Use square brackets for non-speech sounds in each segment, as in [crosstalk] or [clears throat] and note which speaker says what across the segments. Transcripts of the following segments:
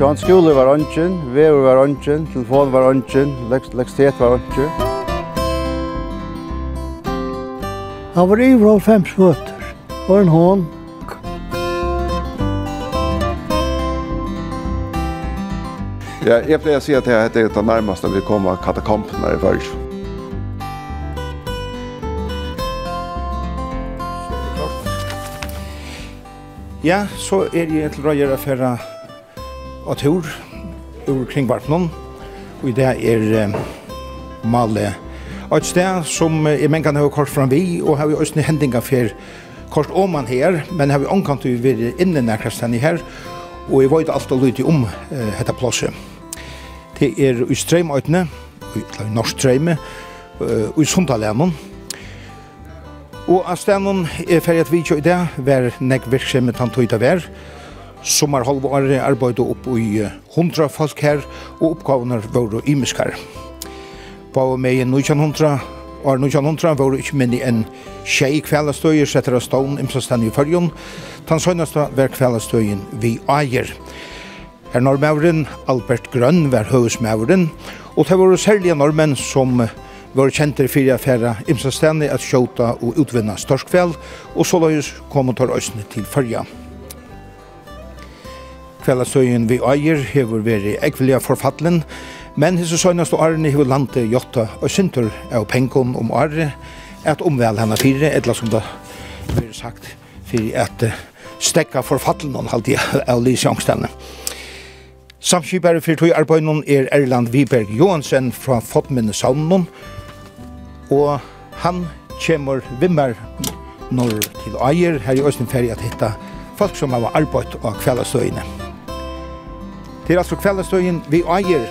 Speaker 1: Sjån skole var ongen, veður var ongen, telefon var ongen, lekstet var ongen.
Speaker 2: Han var i vrå fem svøtter, og en hånd.
Speaker 3: Ja, jeg pleier å si at det er det nærmeste vi kommer katakompene i Førs.
Speaker 4: Ja, så er jeg til røyere for og tur ur kringvarpnen. Og i det er malle Male et sted som uh, jeg mengan har kort fram vi, og har vi også hendinga for kort om man her, men har vi omkant vi vært inne nærkast henne her, og jeg vet alt og lydig om uh, dette plåse. Det er i streimøytene, i, norsk streime, uh, i Sundalenen, Og av stedet er ferdig at vi ikke i det, var nekk virksomhet han tog det vær, Sommar halv sommerhalvåret arbeidde opp i hundra folk her, og oppgavene var imisk her. På meg i 1900, år 1900 var det ikke minne enn tjei kveldestøyer, setter av stålen imsastan i fyrjon. Den søgneste var kveldestøyen vi eier. Her normauren Albert Grønn var høvesmauren, og det var særlige normen som var kjenter fyrir affæra imsastani at sjåta og utvinna storskvel, og så løys kom og tar øysene til fyrja. Kvellasøyen vi eier hever veri ekvelia forfattelen, men hese søgnast og arne hever lande jotta og syntur av pengon om arre at omvel henne fire, etla som det blir sagt, fyrir at stekka forfattelen og halde [laughs] av Lise Jongstene. Samskipare fyrir tog arbeidnum er Erland Viberg Johansen fra Fottminne Saunen, og han kommer vimmer når til eier her i Østenferie at hitta folk som har arbeidt og kveldstøyene. Det er altså kveldestøyen vi eier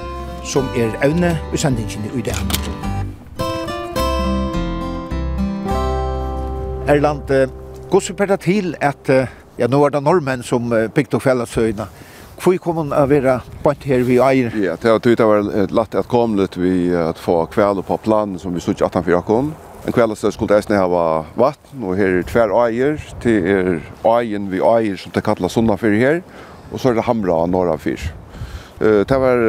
Speaker 4: som er evne i sendingen i det. Erland, gå så det til at ja, nå er det normen som bygde opp kveldestøyene. Hvor kom hon å være bant her vi eier?
Speaker 3: Ja, det har tytt var lagt at kom litt vi at få kveld på plan som vi sutt 18 4 kom. En kveld så skulle det hava vatten, og her er tver eier, til er eien vi eier som det kallas sunna for her, og så er det hamra norra fyr. Det var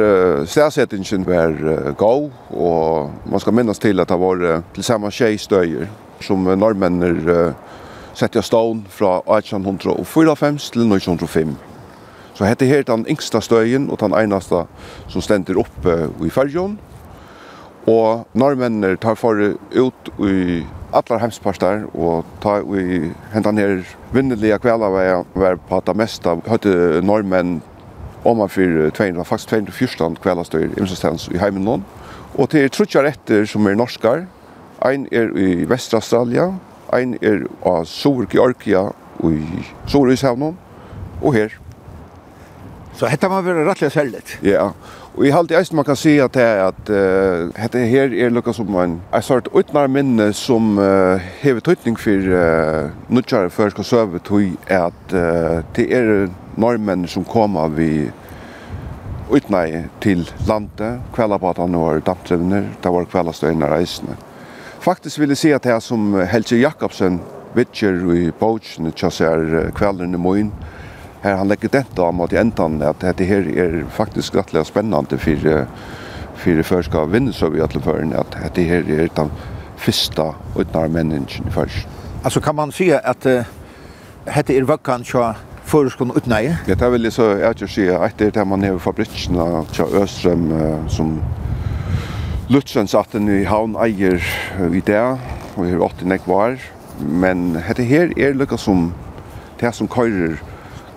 Speaker 3: stedsettingen var gå og man skal minnes til at det var til samme tjej støyer som norrmenner sette av stån fra 1854 til 1905. Så hette her den yngsta støyen og den eneste som stender oppe i fyrjon. Og norrmänner tar for ut i allar hemsparstar og tar i hentan her vinnelige kvelaveier var på det meste høyte norrmenn om man för 200 faktiskt 214 kvällastör i Imsestens i hemmen. Och det är trutja rätter som är norskar. Ein är i västra Australien, ein är av Sorgeorgia och i Sorgeshavnen och här.
Speaker 4: Så hetta man vera rättliga sället.
Speaker 3: Ja. Och i halte eisen man kan si att det er at uh, hetta her er lukka som en en sort utnar minne som uh, hever tøytning för uh, nutjar för ska söva tøy att uh, det är norrmenn som kommer vi utnei til landet, kvellabatene var dampdrevner, det var kvellastøyene reisende. Faktisk vil jeg si at det som Helge Jakobsen vitcher i Bogen, ikke ser kvelden i morgen, her han legger dette om at i enden, at dette her er faktisk rettelig spennende for, for før skal vinne så vi alle føren, at dette her er den første utnei menneskene først.
Speaker 4: Altså kan man si at uh, dette er vøkken til förskon ut
Speaker 3: nej. Det tar väl så att jag ser att det där man är fabriken och Öström som Lutsen satt den i havn eier i det, og her 8 nek var, men dette her er lukka som, det som køyrer,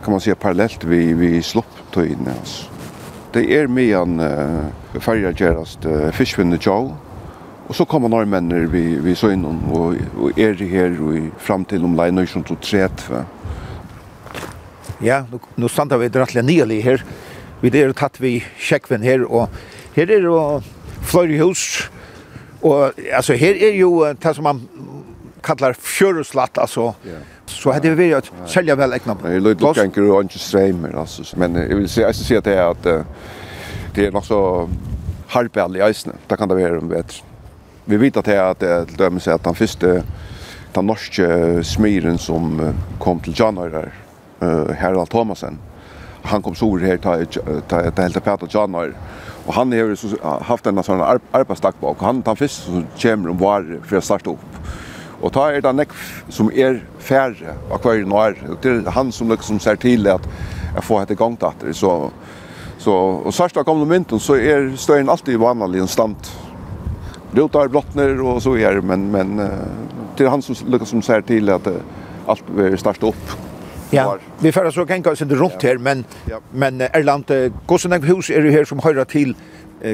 Speaker 3: kan man säga parallellt vi, vi slopptøyene, altså. Det er medan uh, färja gerast uh, fiskvinne tjau, og så kommer norrmenner vi, vi så innom, og, og er her og fram til omlai 1930,
Speaker 4: Ja, nu, nu standa vi drattelig nylig her. Vi er tatt vi kjekven her, og her er jo fløyre hus, og altså her er jo det som man kallar fjøruslatt, altså. Ja. Så hade vi varit sälja väl ekna.
Speaker 3: Det låter lite kanske och inte streamer alltså men jag vill säga jag ska säga att det är att det är nog så harpeall i eisne. Det kan det vara om vet. Vi vet att det är att det döms att han första den norske smiren som kom till Januar där uh, Harald Thomasen. Han kom så her ta ta ta helt på att Janar. Och han har ju haft en sån arbetsdag bak. Han tar fisk så kommer om var för att starta upp. Och ta är det näck som är färre av kvar norr. Det är han som liksom ser till att jag får ett gång datter så så och särskilt kom de mynten så är stöjen alltid vanlig en stant. Rotar blottner och så är men men det är han som liksom ser till att allt blir starta upp.
Speaker 4: Ja, vi får så gänga oss inte runt här, men, men Erland, hvordan hus er det her som høyrer til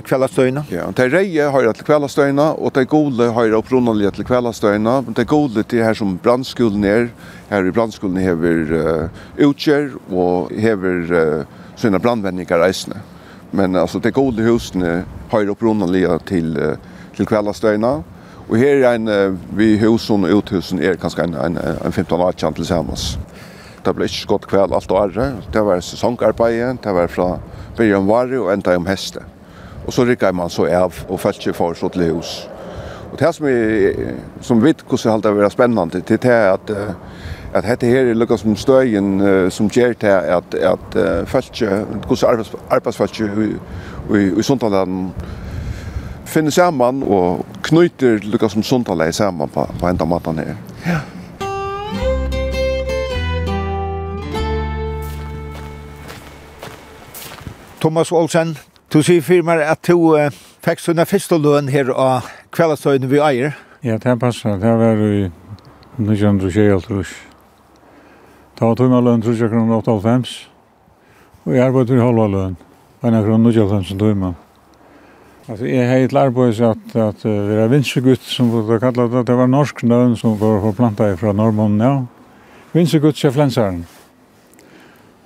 Speaker 4: kvällastøyna?
Speaker 3: Ja, de reie høyrer til kvällastøyna, og de gode høyrer opprunnelig til kvällastøyna, men de gode til her som brandskolen er, her i brandskolen hever uh, utkjør, og hever uh, sina brandvendinger reisende. Men altså, de gode husene høyrer opprunnelig til, uh, til kvällastøyna, Og her er en, vi husen og uthusen er kanskje en, en, en 15-18 til. Det ble ikke godt kveld alt og ære. Det var sesongarbeid, det var fra byrjan vare og enda om heste. Og så rikket man så av, og følte ikke for så til hus. Og det som, er, som vet hvordan alt det var spennende, det er at at dette her er lukket som støyen som gjør til at, at uh, feltje, hvordan arbeids, arbeidsfeltje i, i, i Sundtalen finner sammen og knyter lukket som Sundtalen sammen på, på enda maten her. Ja.
Speaker 4: Thomas Olsen, du sier for meg at du uh, fikk sånne første løn her av kveldstøyene vi eier.
Speaker 5: Ja, det passer. Det var i 1926. Det var tog med løn 30 kroner 8,5. Og jeg arbeidde i halva løn. En av kroner 9,5 tog med. Altså, jeg har et arbete at, at uh, vi er vinsegutt, som vi kallar det det var norsk løn som går på planta ifrån Norrmannen ja. er flensaren.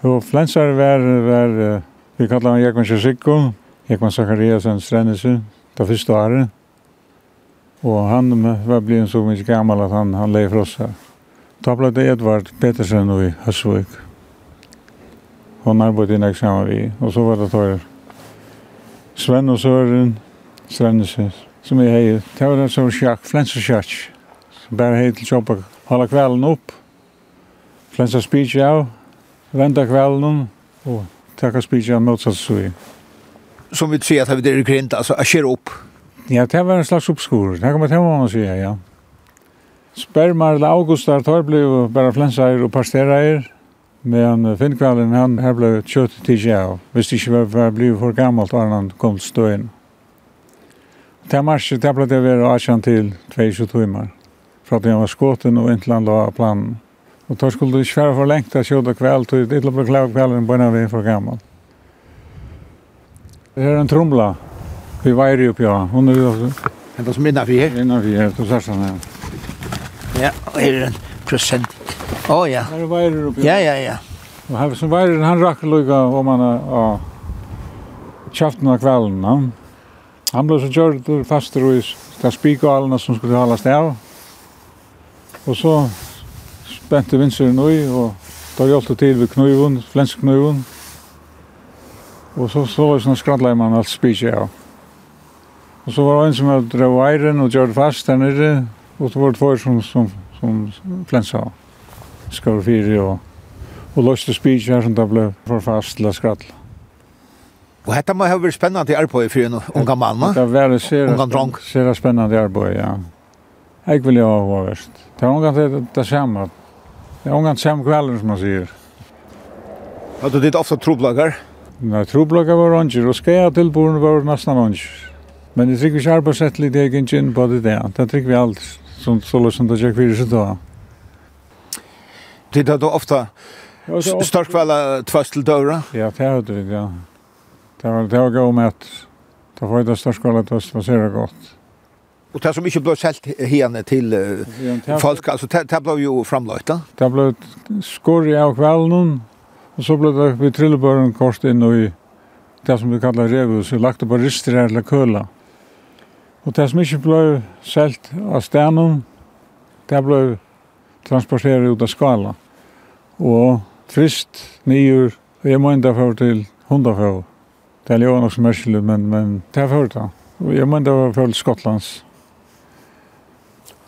Speaker 5: Og flensaren var var uh, Vi kallar han Jekman Kjersikko, Jekman Zachariasen Strennese, det første året. Og han var blivit så mykje gammal at han, han leif oss her. Da ble det Edvard Petersen i Høsvøk. Han arbeidde inn eksamen vi, og så var det tøyre. Sven og Søren Strennese, som jeg hei, det var det som sjakk, flensa sjakk, som bare hei til jobba, hala kvelden opp, flensa speech av, venda kvelden, og Takk og spyrir an motsatt i.
Speaker 4: Som vi sier at vi er grint, altså, jeg skjer opp.
Speaker 5: Ja, det var en slags oppskor. Det kan man tenke man sier, ja. Spermar eller augustar tar ble jo bare flenseier og parstereier, men finnkvallen han her ble kjøtt til seg av, hvis det ikke var blivet for gammalt, var han kom til støyen. Det marsjet, det ble det vært 18 til 22 timer, fra at han var skåten og inntil han la planen. Og da skulle du ikke være for lengt av kjød og kveld, og det ble klare kvelden på en av vi for gammel. Det er en tromla. Vi veier oppi av. Hun er jo...
Speaker 4: Det var som innenfor her?
Speaker 5: Innan her, du ser sånn her.
Speaker 4: Ja, og her er en prosent. Å ja.
Speaker 5: Her er veier oppi av.
Speaker 4: Ja, ja, ja.
Speaker 5: Og her som veier, han rakker lukka om han av kjaften av kvelden. Han, han ble så gjørt fastur i det spikallene som skulle holde av. Og så bente vinseren ui, og tar hjelpte til ved knøyvun, flensknøyvun. Og så så var det sånn skrattleir man alt spikje av. Og så var det en som hadde drev eiren og gjør fast der nere, og så var det tvær som, som, som flensa av. Skar fire og, og løste spikje her som da ble for fast til å skrattle.
Speaker 4: Og dette må ha vært spennende arbeid for en unga mann, va?
Speaker 5: Det var
Speaker 4: veldig
Speaker 5: sere spennende arbeid, ja. Jeg vil jo ha vært. Det var unga det, det samme, Det er ungan sam kvelden, som man sier.
Speaker 4: Har du ditt ofta troblagar?
Speaker 5: Nei, troblagar var ånger och skär tillborn var nesten ranger. Men jeg trykker ikke kärpa det jeg ikke inn på det der. Det trykker vi alt, som så som det jag kvirs då.
Speaker 4: Det er då ofta stark kväll tvärs til døra?
Speaker 5: Ja, det har det ja. Det var det var gå med at det var det stark kväll det var så gott.
Speaker 4: Och det som ikke ble selt henne till uh, folk, alltså det, det blev ju da?
Speaker 5: Det ble skorri av kvelden, och så blev det vi trillebøren kort inn och i det som vi kallar revus, vi lagt på rister eller køla. Och det som ikke ble selt av stenen, det blev transporteret ut av skala. Och frist, nio, og jeg må inte få till hundafå. Det är ju nok som är men, men det er förut da. Och jag må inte få til Skottlands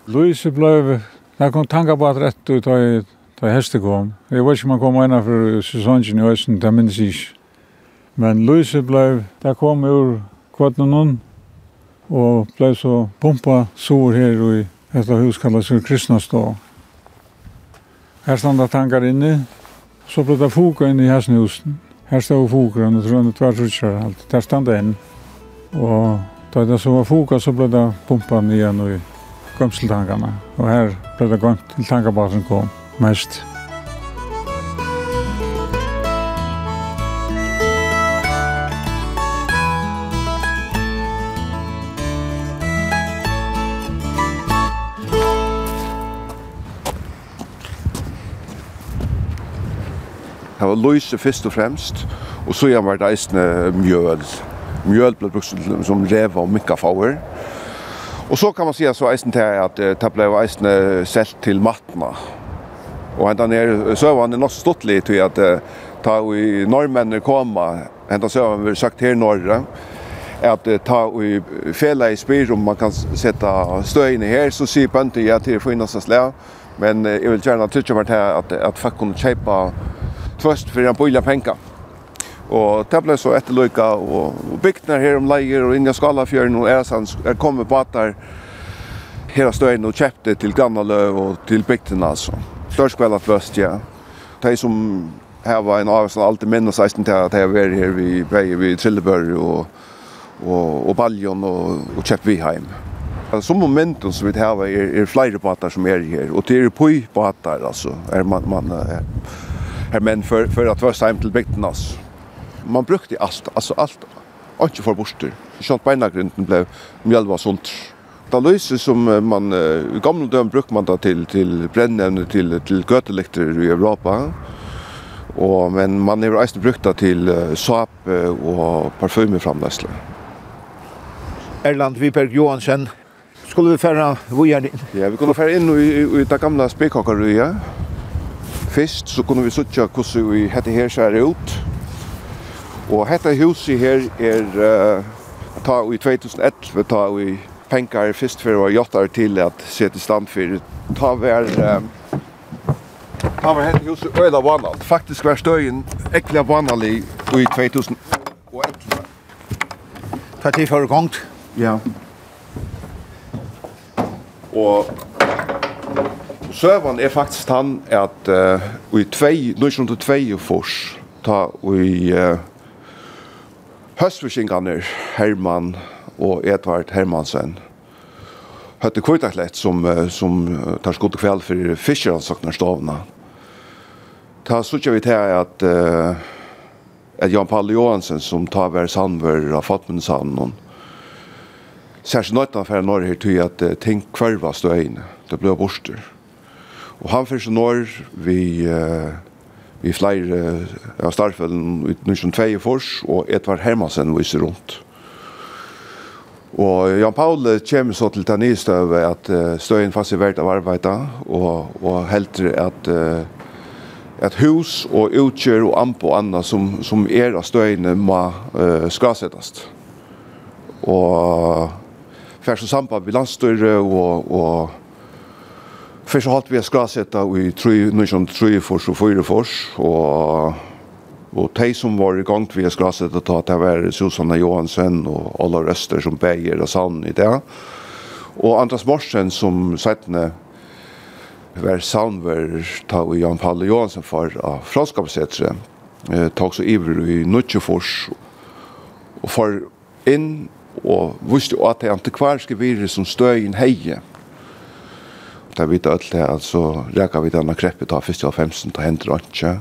Speaker 5: Louise blev, jeg kom tanka på at rett ut da da heste kom. Jeg vet ikke om han kom ena for sesongen i Østen, det minnes ikke. Men Luise blev, da kom ur Kvartnunun, og blev så pumpa sår her i et av hus kallet Sør Kristnastå. Her standa tankar inni, så ble det foka inni i hesnehusen. Her stod fokeren, og tror jeg det var rutsjer alt. Der standa inn. Og da det så var foka, så ble det pumpa nian og i komst til tankene. Og her ble det gått til tankebasen kom mest.
Speaker 3: Det var løse først og fremst, og så var det eisende mjøl. Mjøl ble brukt som som rev og mikkafauer. Og så kan man säga så eisen till att det ble eisen selt till matna. Och hentan er så var nok något stort lite till att ta i norrmännen komma. Ända så har vi sagt här norra att ta i fela i spyr om man kan sätta stöjen her, så ser på inte jag till finnas slä. Men jag vill gärna tycka vart här att att fack kunna köpa först för en pojla pengar. Og det ble så etterløyka, og, og bygdene her om leier, og inn i Skalafjøren og Eresand er kommet batar her av støyen og kjøpte til Grannaløv og til bygdene, altså. Størskvelda først, ja. De som her var en av som alltid minnes 16 til at jeg var her vi veier vi Trillebør og, og, og Baljon og, og kjøpt Viheim. Alltså som momenten som vi har er, er flere båtar som er her, og det er på båtar altså, er man man er menn for for at att vara hem til bygden altså man brukte allt, alltså allt. Och inte för borster. Sånn beinagrunden blev mjølva sunt. Det lyser som man i gamla döm brukte man ta till till brennevne, till till götelekter i Europa. Och men man har också brukt det till såp och parfymer framläsla.
Speaker 4: Erland Viberg Johansen skulle vi färra vojar in.
Speaker 3: Ja, vi kunne färra in i i det gamle spekakaruja. Fest så kunne vi söka hur vi i hette här så här ut. Og hetta huset her er uh, ta i 2011, ta i penkar fyrst fyrir og jottar til at sete stand fyrir. Ta vær um, ta vær hetta huset øyla vanalt. Faktisk var støyen ekla vanalig i 2011.
Speaker 4: Ta til fyrir gongt.
Speaker 3: Ja. Og søvan er faktisk han at uh, i 2002 1902 fors, ta i uh, Høstforsynkene Herman og Edvard Hermansen høtte kvittaklett som, som tar skott kveld for fiskeransakene stavene. Ta sutja vi til at, uh, at Jan Palle Johansen som tar hver sandvør av Fatmundshavnen særskilt nøytan for når her til at uh, ting kvarva støyene. Det ble borster. Og han fyrir så når vi uh, i flere av starfellen i 1902 fors, og Edvard Hermansen viser rundt. Og Jan Paul kommer så til den nye støve at uh, støyen fast er verdt av arbeidet, og, og helter at uh, at hus og utkjør og amp og annet som, som er av støyene må uh, skasettes. Og først og samtidig med landstøyre og, og Først hatt vi skrasetta i 1903 fors og 4 fors, og, og de som var i gang vi skrasetta ta, det var Susanna Johansen og alle Røster som beier og sann i det. Og Andras Morsen som settene var saunver ta og Jan Palle Johansen for av Franskapsetre, eh, tog så iver i Nutsjefors, og for inn og visste at det antikvariske virus som støy inn heie, det vet alle, altså reker vi denne kreppet av 1.5, ta henter og ikke.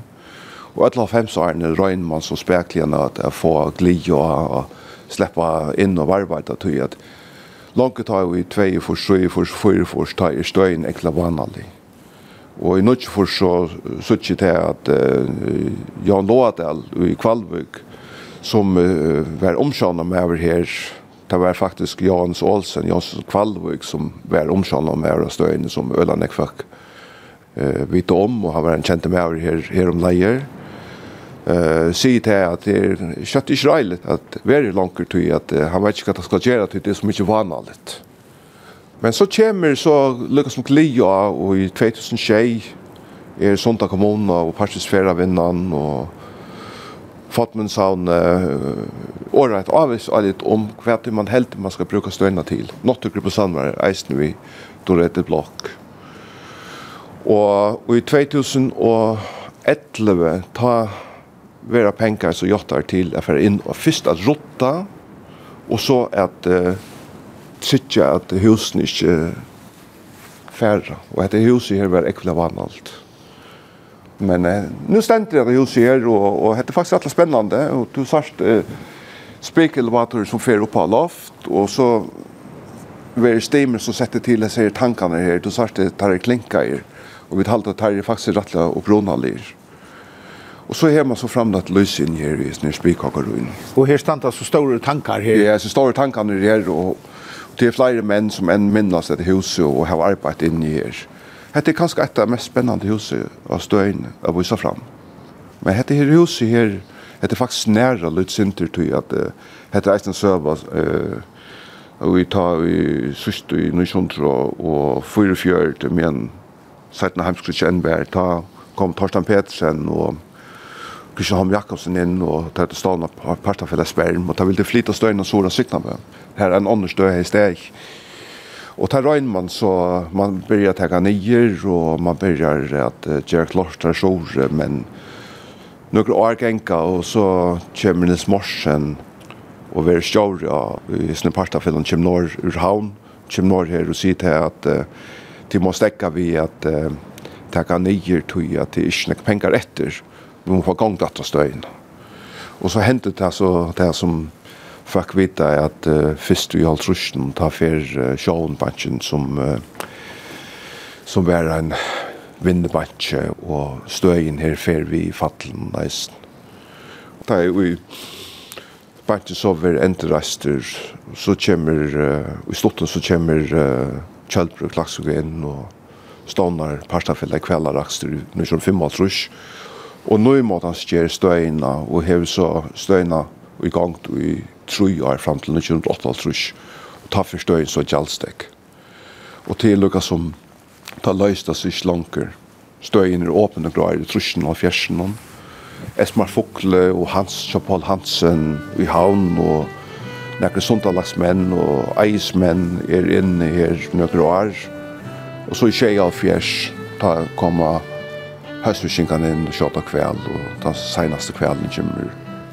Speaker 3: Og alle av 5 årene røgn man så spekligene at jeg får gli og, og slippe inn og arbeide til at langt tar vi 2 for 7 for 4 for ta i støyen ekla vanlig. Og i nødt for så sutt til at uh, Jan Lådal i Kvalvøk som uh, var omkjønnet med over her, det var faktiskt Jans Olsen, Jans Kvalvik som var omkjallende om her og støyene som Øland fikk eh, vite om, og han var en kjente med over her, her om leier. Eh, sier til at det er kjøtt Israel, at very langt til at uh, han vet ikke hva det skal gjøre til det er så mye vanlig. Men så kommer så lykkes som Glia, og i 2006 er Sondag kommune og Parstisfera vinnan, og fått min sån året avvis allit om kvart man helt man ska bruka stöna till. Något grupp på samvar eisen vi då det ett block. Och, i 2011 ta vera pengar så jottar till att föra in och först att rotta och så att uh, att husen inte färra. Och att det huset här var ekvivalent allt. Men eh, nu ständer det hos her, och, og det er faktisk alla spännande. og du sa eh, spekelevatorer som fer opp på loft och så var steamer som sätter till sig tankarna här. Du sa det tar det klinka her, Och vi talte att tar det faktiskt rättla och bronalir. Och så hemma så fram att lösen här i snär spikakaruin.
Speaker 4: Och här stannar så stora tankar här.
Speaker 3: Ja, så stora tankar här och, och det är flera män som än minnas det huset och har arbetat i här. Hette er kanskje et av mest spennende huset av støyen av vise fram. Men hette her huset her, hette er faktisk nære litt sinter til at hette er eisen søva uh, og vi tar i sørst i Nysjondra og fyra fjørt med en sættende heimskritt kjennbær. ta kom Torstein Petersen og Kristian Holm Jakobsen inn og tar til stående på Partafellet Sperm og ta ville flytta støyen og sora sykna med. Her er en annen støy her i steg Og ta røyne man så man börjar täcka nyer og man börjar att uh, göra klart där sjore men noen år gänka og så kommer Nils Morsen, og vi er sjore ja, i sin parta för de kommer norr ur havn kommer norr her, og sier til at uh, de må täcka vi at uh, täcka nyer tog at det ikke er penger etter, vi må få gang gång datarstöjn Og så händer det så, det som fikk vite at uh, først vi holdt russen ta for uh, sjåenbansjen som, uh, som var en vinnebansje og støyen her fer vi i fattelen nesten. Da er vi bansjen så var enterreister, så kommer, uh, i slutten så kommer uh, Kjølbruk Klaksvig inn og stånar parstafella kvellarakster i 1955. Og Og nå i måten skjer støyna, og hever så støyna i gang i tru år fram til 1988 og ta forstøyen så gjaldstek. Og til lukka som ta løysta sig slanker støyen er åpne greier i trusjen og fjersen Esmar Fokle og Hans Kjapal Hansen i havn og nekker sundalagsmenn og eismenn er inne her nøkker år og så i tjei av fjers ta komma høstvikinkene inn og kjata kvel og den seinaste kvelden kommer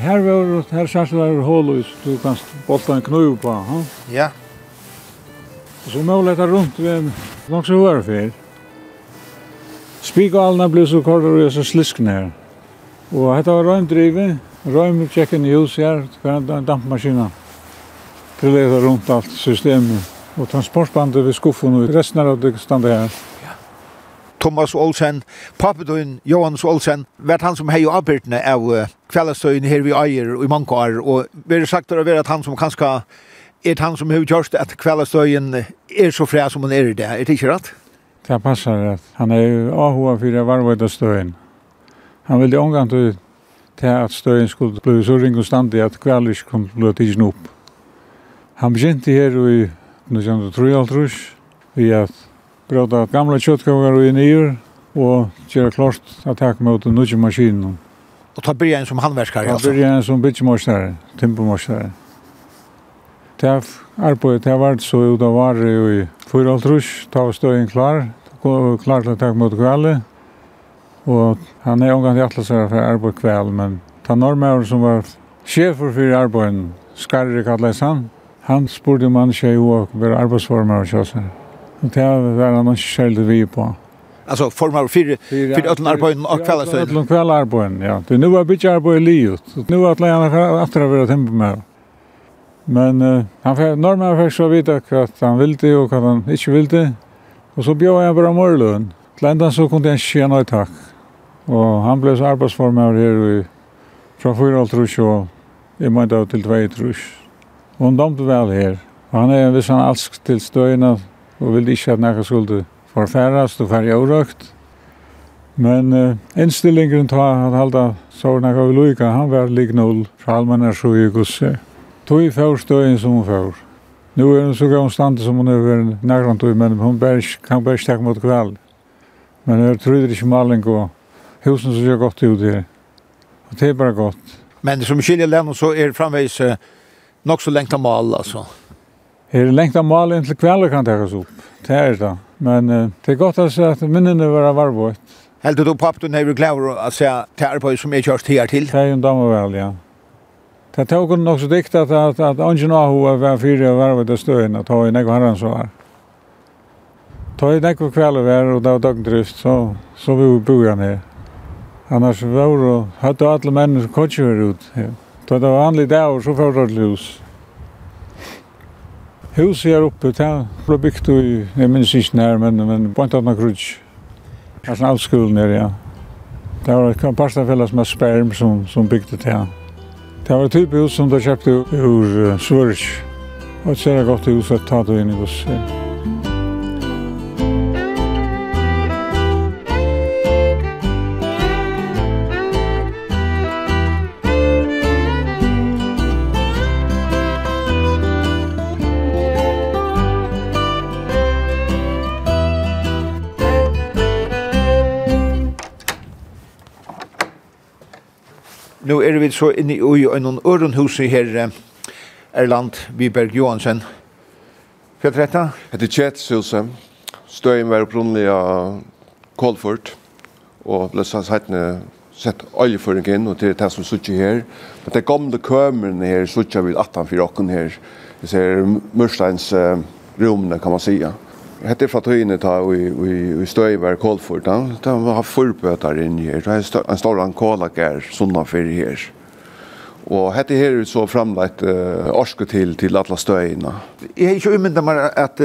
Speaker 3: Her
Speaker 5: var her sjans var hålus, du kan bolta en knuv på, ha?
Speaker 4: Ja.
Speaker 5: Så må leta rundt ved en nok så hver fyr. Spikalna ble så kort og så sliskne her. Og dette var røymdrivet, røym tjekken i hus her, hver en dampmaskina. Til leta rundt alt systemet. Og transportbandet ved skuffen og resten av det standa her.
Speaker 4: Thomas Olsen, papedøyen Johannes Olsen, vært han som hei og avbyrtene av kveldestøyen her vi eier i mange år, og vi har sagt det at han som kanskje er han som har gjort at kveldestøyen er så fred som han er i det. Er det ikke rett?
Speaker 5: Det passer rett. Han er jo avhåa for støyen. Han ville omgang til at støyen skulle bli så ring og standig at kveldisk kom til å tidsen opp. Han begynte her i 1903 vi at Bråta gamla kjøttkavar og nyer, og gjøre klart at takk mot den nødvendige maskinen.
Speaker 4: Og ta byrja en som handverskare?
Speaker 5: Ta byrja en som bytjemorsare, timpermorsare. Det arbeidet det var så ut av varer i 4,5 ta var støyen klar, klar til å takk mot kveldet. Og han er omgang til atlas her for arbeid kveld, men ta normauren som var sjefer for arbeiden, Skarri Kallesan, han han spurte om han ikke jo å være arbeidsformer og kjøsene. Og Det var han ikke selv vi på.
Speaker 4: Alltså formar för för ödlan arbeten och kvällstöd.
Speaker 5: Ödlan kvällarbeten, ja. Det nu var bitch arbete livet. Nu att lära att vara tempo med. Men uh, han fick normen fick så vita att han ville og att han inte ville. Og så bjöd jag bara morlön. Ländan så kunde jag tjäna ett takk. Og han ble så arbeidsformer her i fra 4 och trus och i av til 2 trus. Og han domte vel her. Og han er en viss han alsk til stöjna og ville ikke at noe skulle forfæres og færre overrøkt. Men uh, innstillingen til at halda sårna gav loika, han var lik null fra allmennar så i gusse. Tog i fjør støyen som hun fjør. Nå er hun så gav stand som hun er ved nærkant tog, men hun berg, kan bare stekke mot kveld. Men jeg tror ikke maling og husen som ser godt ut her. Og det er bare godt.
Speaker 4: Men som skiljer lennom så er det framveis uh, nok så lengt av mal, altså.
Speaker 5: Her er lengt av malen til kvelder kan tekas opp. Det er det. Men uh, det er godt å se at minnene var varvått.
Speaker 4: Helt du papp du never klaver å se tær på som er kjørst her til?
Speaker 5: Det er jo en damer vel, ja. Det tok hun nok så dikt at, at, at ungen av Aho var fyrir og varvet av støyen, at hun ikke har han så var. Ta i nekko kvelder var, og det var dagdrift, så, så vi bor han her. Annars var det, hadde alle mennesker kottkjører ut. Ja. Da det var vanlig dag, så får det hus. Huset her oppe, det ble bygd i, jeg minns ikke nær, men, men på en tatt annen grudg. Altså alt skolen her, ja. Det var et parstafelles med sperm som, som bygde det her. Det var et type hus som de kjøpte ur uh, Svørs. Og et særlig godt hus at ta det inn i hos.
Speaker 4: Ja. Nå er vi så inne i noen ørenhus i her Erland Viberg Johansen. Hva er dette?
Speaker 3: Det er Kjetshuset. Støyen var opprinnelig av Kolfort, og ble satt heitende sett oljeføring inn, og det er det som sitter her. Men det gamle kømeren her sitter vi 18 for åkken her. Vi ser Mørsteins uh, rommene, kan man sige. Ja hette fra tøyene ta i, i, i Støyver Kålford, da, da var forbøter inn her, det er en stor ankolak her, sånne for her. Og hette her er så framleit uh, orske til, til alle støyene.
Speaker 4: Jeg har ikke umyndet meg at,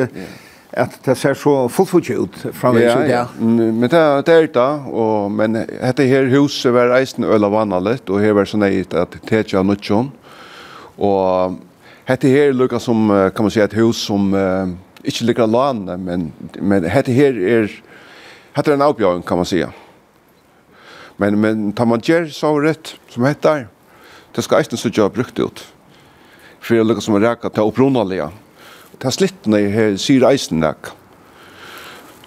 Speaker 4: at det ser så fullfuttig ut
Speaker 3: framleis
Speaker 4: ut,
Speaker 3: ja. Men det, det er det, og, men hette her huset var eisen øl og vannet litt, og her var sånn at det er av nødtjån. Og hette her lukket som, kan man si, et hus som... Uh, ikke ligger lån men men dette her er, dette er en avbjøring, kan man säga. Men men tar man gjør så rett, som heter det skal eisen så gjøre brukt ut. For det lukar som en räka til opprunalige. Det slittna i här sier eisen där.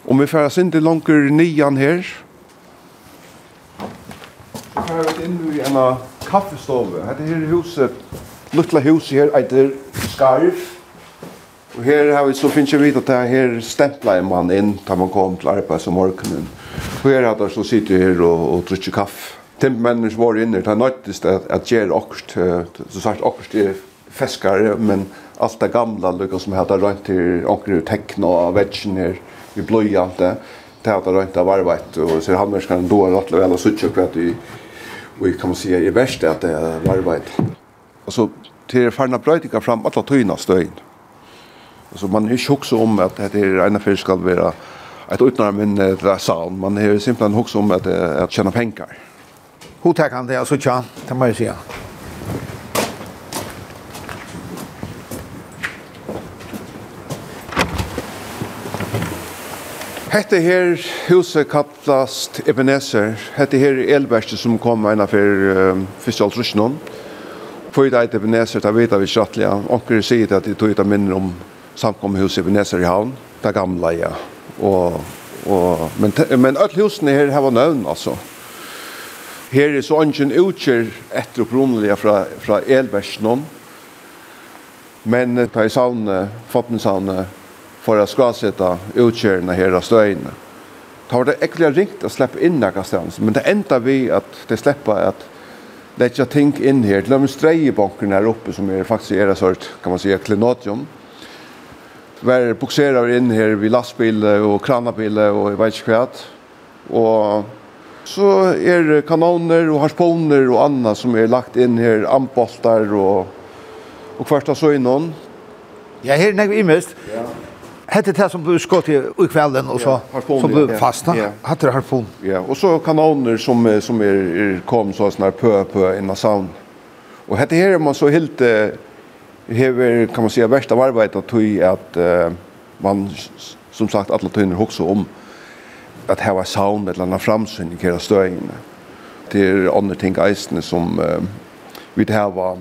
Speaker 3: Om vi färdas inte til langer nian her, så är vi inne i en kaffestove. Här är huset, luttla huset her, heter skarf. Og her har vi så finnes jeg vet at det här stämplar en man inn da man kom til arbete som morgonen. Och här hade så sitter her og, og dricker kaffe. Timpmännen var inne, det er nöttes at att göra åkst, så sagt åkst er fäskare, men alt det gamle, lyckas som hade rönt till åker teckna av vätchen här i blöjande. Det Det hade rønt av arbetet og så handvärskan då är rätt väl och suttit och kvätt i och kan man säga i värsta att det er arbetet. Och så er farna brøytinga fram alla tøyna støyne. Så man är ju också om att det är en affär ska vara ett utnar men det är. Man är ju simpelt också om att att tjäna pengar.
Speaker 4: Hur tar han det alltså tja? Det måste jag säga.
Speaker 3: Hette her huset kallast Ebenezer. Hette her elverste som kom ena for um, første altrusjonen. Fyrir det Ebenezer, det vet vi kjattelig. Onker sier det at de tog ut av minner om samkomhuset vid Näsarhavn, det gamla ja. Og, og, men men alle husene her har nøvn, altså. Her er så ønsken utkjør etter upprunliga fra, fra Elbergsnon. Men på sauna, fottensavne, för for å skasette utkjørene her av støyene. Det har det äckliga ringt att släppa in någonstans, men det enda vi att det släppa att lägga ting in här. Det är en strejbanken här uppe som är faktiskt era sort, kan man säga, klenodium var bukserar inn her vid lastbil og kranabil og jeg vet ikke hva. Og så er det kanoner og harponer og annet som er lagt inn her, amboltar og, og kvarta søgnon.
Speaker 4: Ja, her er vi mest.
Speaker 3: Ja.
Speaker 4: Hette det som ble skått i, i kvelden og så,
Speaker 3: ja,
Speaker 4: harponer, så
Speaker 3: ble
Speaker 4: fast.
Speaker 3: Ja.
Speaker 4: Hette det harpon.
Speaker 3: Ja, og så kanoner som, som er, er kom så sånn her pø pø innan savn. Og hette her er man så helt... Eh, hever, kan man säga, värsta varvet att tog att man, som sagt, alla tyner också om att här var sound eller annan framsyn i hela stöjningen. Det är andra ting eisne som uh, vi det här var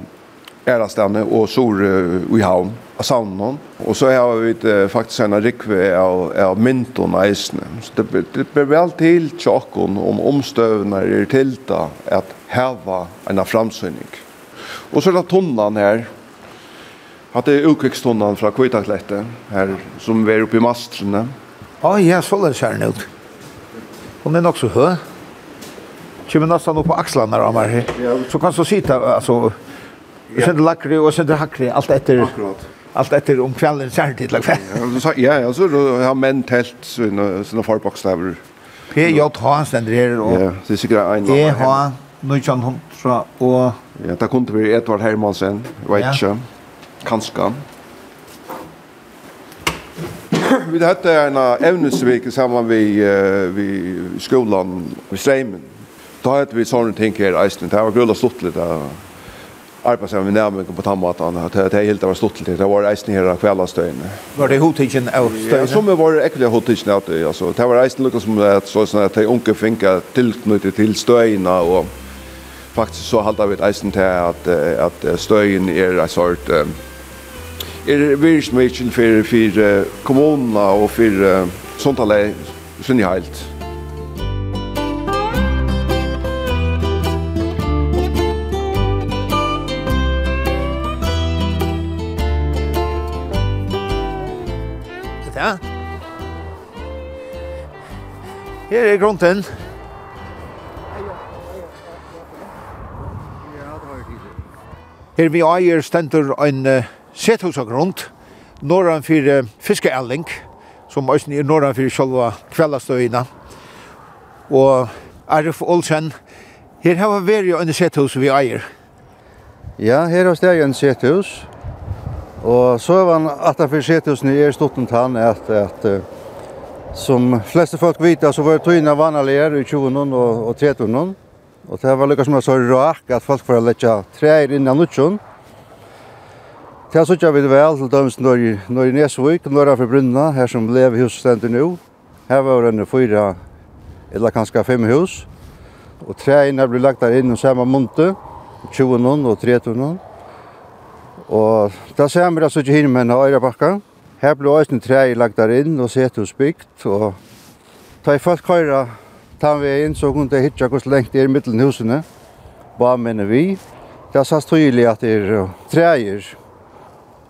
Speaker 3: ärastande och sor uh, i havn av sounden. Och så har vi uh, faktiskt en rikve av, av mynton eisne. Så det, det blir väl till tjockon om omstövna är tillta att häva en framsynning. Och så är det tunnan här Hatt det utkvikstånden fra Kvitaklette her, som vi var oppe i mastlene.
Speaker 4: Ja, oh, ja, så løs her nå. Hun er nok så høy. Kjømmer nesten opp på akslene her, Amar. Så kan du sitte, altså, ja. sender lakre og sender hakre, alt etter...
Speaker 3: Akkurat.
Speaker 4: Allt efter om kvelden særlig, like
Speaker 3: Ja, ja, så då har män tält menn telt sine,
Speaker 4: P J PJH stender her, och
Speaker 3: Ja, det är säkert en
Speaker 4: navn. EH, 1900, och
Speaker 3: Ja, det kunde vi Edvard Hermansen, vet ikke. Ja kanskje. [clears throat] vi hadde en evnesvik sammen vi, uh, vi skolan i Streimen. Da hadde vi sånne ting her i Eisland. Det var grunn av stått litt av arbeid sammen med nærmengen på tannmaten. Det er helt av stått litt. Det var Eisland her av kveldastøyene.
Speaker 4: Var det hodtidgen av
Speaker 3: støyene?
Speaker 4: Ja,
Speaker 3: som var ekkelig hodtidgen av det. Altså, det var Eisland lukket som at, så, sånn at de unge finket tilknyttet til støyene og faktisk så halda vi Eisland til at, at støyen er en sort um, er virkningsmikkel for, for kommunene og for uh, sånt alle sin heilt.
Speaker 4: Ja. Her er grunden. Her vi eier stendur ein uh, sett hos og grund, norran fyrir fiskeelling, som også er norran fyrir sjálva kveldastøyina. Og Arif Olsen, her hava vi vært en sett hos vi eier.
Speaker 1: Ja, her har steg en sett hos. Og så var han at han fyrir sett hos er stått tann at, at som fleste folk vita så var tøyna vanlige i 20 og, og 30 og det var lukka som var så rak at folk får leggja trær innan nutjon Det så jag til väl når, döms norr norr Nesvik norra för Brunna här som blev husständer nu. Här var det fyra eller kanske fem hus. Och träna blir lagt der inn i samma monte 20 og och 30 Og da ser vi så ju hin med några Her Här også ösn trä lagt der in och sett hus byggt och ta i fast köra tar vi in så kunde hitta hvordan lengt det i mellan husen. Hva mener vi? Det sas tydligt att det är träer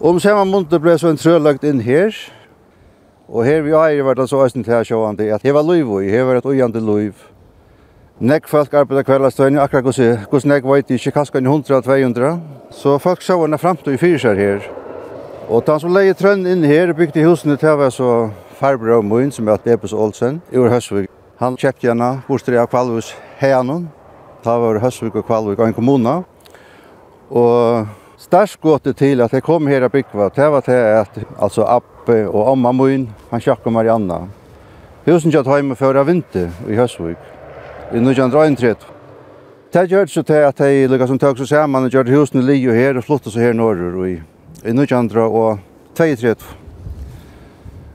Speaker 1: Om samma månad blev så en trölagt in här. Og her vi har vært så æsten til å sjående at heva luiv i, var et ujande luiv. Nek folk arbeider kveldastøyne, akkurat hvordan hos nek veit ikke kaskan 100-200. Så folk sjå henne fremtid i fyrsar her. Og den som leie trønn inn her bygde husene til var så farbror av mun som er Debus Olsen, ur Høsvig. Han kjøpte henne bostri av Kvalvus Heianon. da var Høsvig og Kvalvik og en kommune. Og starskåtet til at jeg kom her og bygde, det var til at altså Appe og Amma Moin, han sjakk og Marianna. Husen kjatt heime før av vinter i Høsvik, i 1933. Det gjør så til at jeg lukket som tøk så sammen og gjør husene li og her og flottet så her norrur i, i 1932.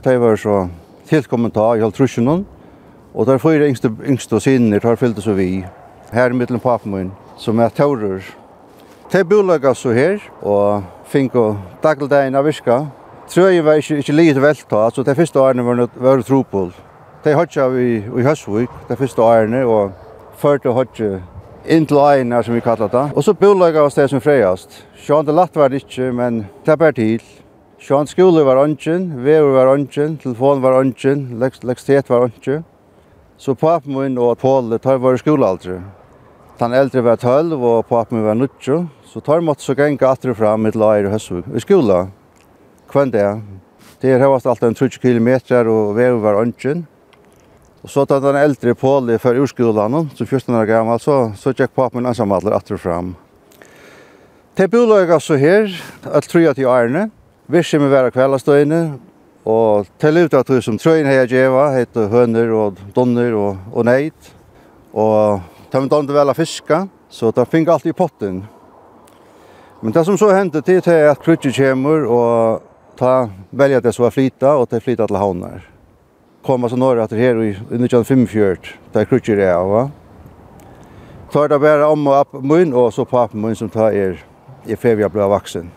Speaker 1: Det var så tilkommet av i halvtrusjonen, og der fyra yngste, yngste og sinner tar fyllt så vi, her i middelen papen min, som er taurer Te bolaga så her, og finko dagligdagen av virka. Trøy var ikke, ikke livet velta, så det første årene var, var tropol. Det hodja vi i Høsvik, det første årene, og førte hodja inn til øyene, som vi kallar det. Og så bolaga oss det som freiast. Sjån det latt var det ikke, men det ber til. Sjån skole var ønsken, vever var ønsken, telefon var ønsken, lekstet var ønsken. Så papen min og Paul, det tar var skolealdre. Den äldre var 12 och pappa var 90, så tar man så gänga atre fram med lager i Hösvik. I skola. Kvän det. Det er varit alt en 30 km och väg var ønsken. Och så tar den äldre Paul för urskolan, så 14 år gammal så så gick pappa min ensam åter fram. Det bolaget så här att tro att til Arne. visse med vi kveldastøyne, Og til ut at du som trøyen her jeg djeva, heter høner og donner og, og Neit, Og de dömde väl att fiska, så de fick alt i potten. Men det som så hendte, det är att krutje kommer och ta välja det så att flyta och det flyta till havnar. Komma så når att det här i 1945 där krutje är va. Tar det bara om og upp mun och så på mun som tar er i fevja blå vaksen.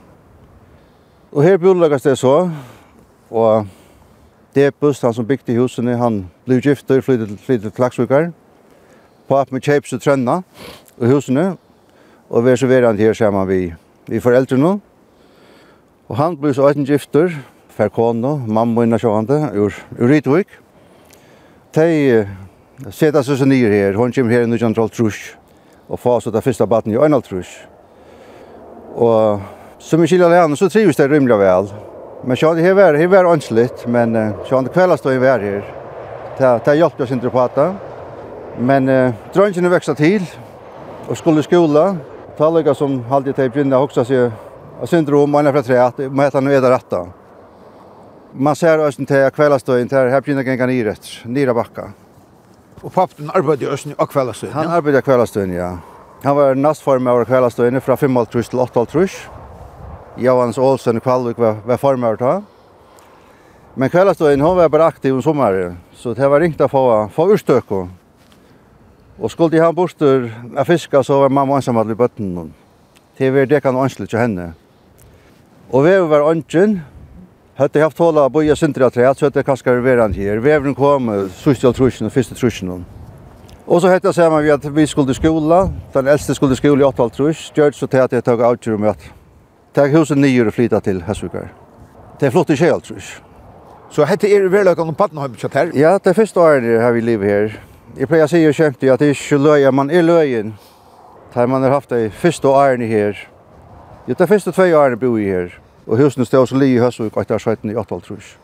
Speaker 1: Och här bolagas det så och det buss han som bygde husen han blev gifter flyttet flyttade till Klaxvikar. Papen med kjøpes og trønna og husene, og vi er så verand her sammen vi, vi foreldrene. Og han ble så 18 gifter, for kone, mamma og sjående, ur, ur Rytvik. De seta seg så nye her, hun kommer her i 1912 og får så det første baten i 1912. Og som vi skiljer henne, så trives det rymlig vel. Men sjående, her var, her var ønskeligt, men sjående kveldstøyen var her. Det, det hjelpte oss ikke på det. Men eh, drøngen veksta til, og skulle skola, Talega som halde til brinna hoksa seg av syndrom, manna fra treat, må heta nu er retta. Man ser østen til kveldastøyen til her brinna gengan i rett, nira bakka.
Speaker 4: Og pappen arbeidde i østen av kveldastøyen?
Speaker 1: Han arbeidde av kveldastøyen, ja. Han var nastform av kveldastøyen fra 5,5 til 8,5 trus. Johans Olsen i Kvalvik var, var form av ta. Men kveldastøyen, hon var bare aktiv om sommaren, så det var ringt å få, få urstøkken Og skulle de ha bostur av fiska, så var mamma ensam alle i bøtten. Det var det kan anslut til henne. Og vi var ønsken. Høtte haft håla av boja sindra tre, treet, så høtte kanskje vi veran her. Vevren kom, sust til trusjen, og fyrste trusjen. Og så hette jeg sammen vi at vi skulle skola. Den eldste skulle skola i 8,5 trus. gjør så til at jeg tog avtjur om at teg huset nyer og flytta til Hesvukar. Det er flott i kjell, trus.
Speaker 4: Så hette er verleggen om Pattenheim kjatt her?
Speaker 1: Ja, det er første året her vi lever her. Jeg pleier å si jo kjent at det er ikke løye, man er løyen. Da man har haft det første årene her. Jo, det første tve årene bor jeg her. Og husene stod også li i høst og etter 17 i 8 trus.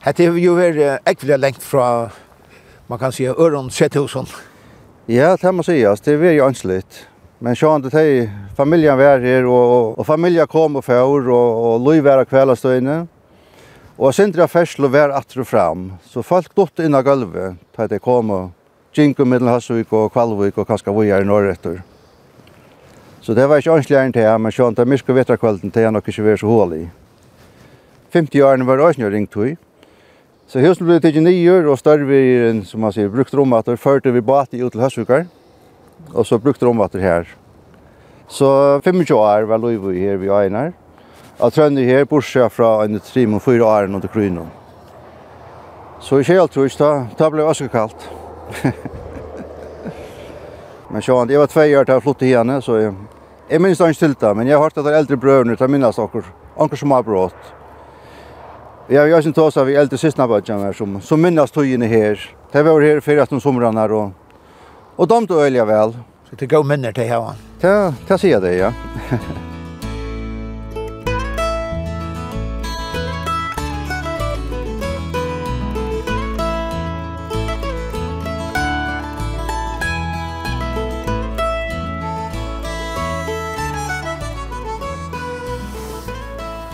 Speaker 4: Hette er jo vært ekvile lengt fra, man kan si, Øron Sethusson.
Speaker 1: Ja, det må sies. Det er veldig anslitt. Men sjåan det hei, familien var her, og, og familien kom og fjør, og, og løy var kveldestøyene. Og sindra ferslo var atru fram, så folk dutt av gulvet, da de kom og Ginko mellom Hasvik og Kvalvik og kanskje vi i Norretter. Så det var ikke ordentlig enn til, men sånn, det er mye vetterkvelden til jeg nok ikke var så hål i. 50 årene var det også ringt høy. Så husen ble til nye og større vi, som man sier, brukt romvater, førte vi bat i ut til Hasvikar, og så brukt romvater her. Så 25 år var lov vi her vi Einar. Og trønne her, bortsett fra en trim og fyra åren under krynen. Så i kjeltrus, da, da ble det også kaldt. [laughs] men så det var två år där flott igen så jag är ikke til det, men jag har hört att eldre äldre til å minnes saker anker som har brått. Jag jag syns tåsa vi äldre systrar bara som som minnas togene her. Det var här för att de somrarna och och de tog ölja vel.
Speaker 4: Så det går minner till här.
Speaker 1: Ja, det ser det ja.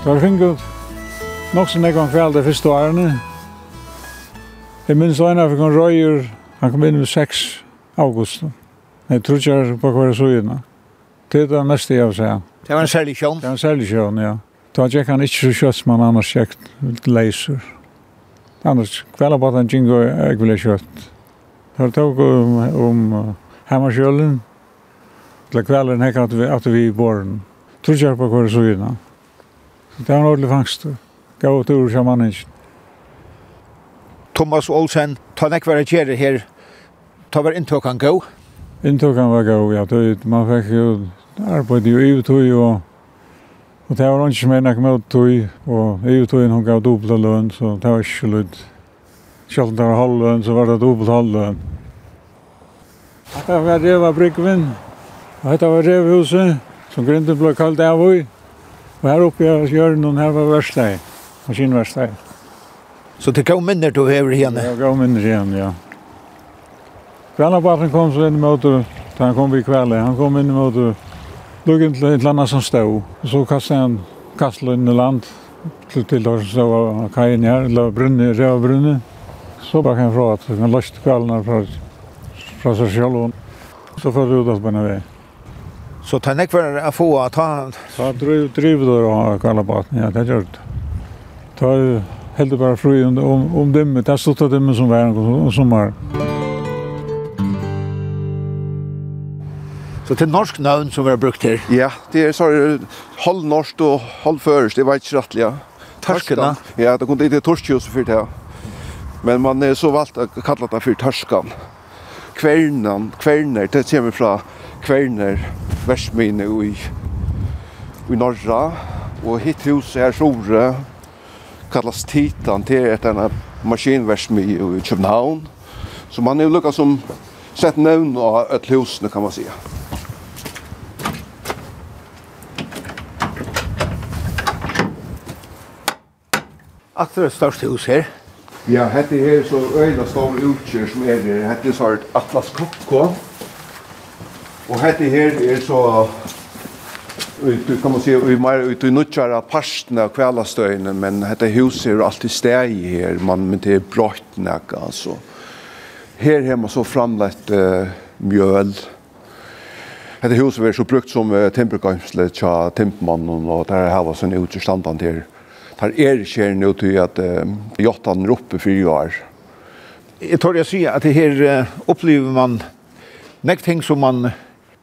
Speaker 5: Det var fingut nok som jeg kom kveld det første årene. Jeg minns en av en røyer, han kom inn med 6 august. Jeg tror ikke jeg på hver søgjene. Det er det meste jeg vil si.
Speaker 4: Det var en særlig sjøen?
Speaker 5: Det var en særlig sjøen, ja. Da gikk han ikke så kjøtt som han annars gikk litt leiser. Annars kveld på at han gikk og jeg ville kjøtt. Det var tog om, om Hammarskjølen. Det kvelden hekk at vi, at vi i båren. Tror ikke jeg på hver søgjene. Ja. Det var en ordentlig fangst. Gav ut ur som sjamanen.
Speaker 4: Thomas Olsen, ta nek var kjere her. Ta var inntøkan gå?
Speaker 5: Inntøkan var gav, ja. Man fikk jo arbeid jo i tog og Og det var ikke mer jeg med tog, og jeg tog hun gav dobbelt lønn, så det var ikke lønn. Selv om det var halv lønn, så var det dobbelt halv lønn. Dette var Reva Brygvin, og dette var Revhuset, som grunden ble kalt av i. Og her oppe i hjørnet her var versteg, maskinversteg.
Speaker 4: Så det gav minner du hever igjen?
Speaker 5: Ja, gav minner igjen, ja. Grannabaten kom så inn i møte, da han kom i kveld, han kom inn i møte, lukk inn til et eller annet som stod. og Så kastet han kastet inn i land, til til der så var kajen her, eller brunnet, rød brunne. Så bare kan jeg fra at han løste kveldene fra, fra seg selv. og Så fikk det ut at han var vei.
Speaker 4: Så ta nek för att få ta
Speaker 5: ta driv driv då har kalla på. Ja, det gör det. Ta helt bara fri om om dem er så stod dem som var som var.
Speaker 4: Så til norsk navn som vi har brukt her?
Speaker 3: Ja, det er så halv norsk og halv først, det var ikke rettelig, ja.
Speaker 4: Torskene?
Speaker 3: Ja, det kunne ikke torskjøs for det, ja. Men man er så valgt å kalle det for torskan. Kvernan, kverner, det kommer fra kverner versmine i, i norra, og hitt huset her sore kallas Titan til et enn maskinversmi i København. Så man er jo lukka som sett nevn av et husene, kan man säga.
Speaker 4: Akkurat det størst hus her.
Speaker 3: Ja, hette her så øyla står utkjør som er her. Hette så er Atlas Copco. Og hette her er så ut kan man se i mer ut i nutjara parten av kvällastøyne men detta hus är alltid stäj här man men det är brått näck alltså här hemma så framlagt uh, mjöl detta hus är så brukt som uh, temperkansle tja tempmann och där har var sån utståndan där där är skär nu till att uh, jottan roppe för år
Speaker 4: Jag tror jag säger att det här uh, upplever man näkt ting som man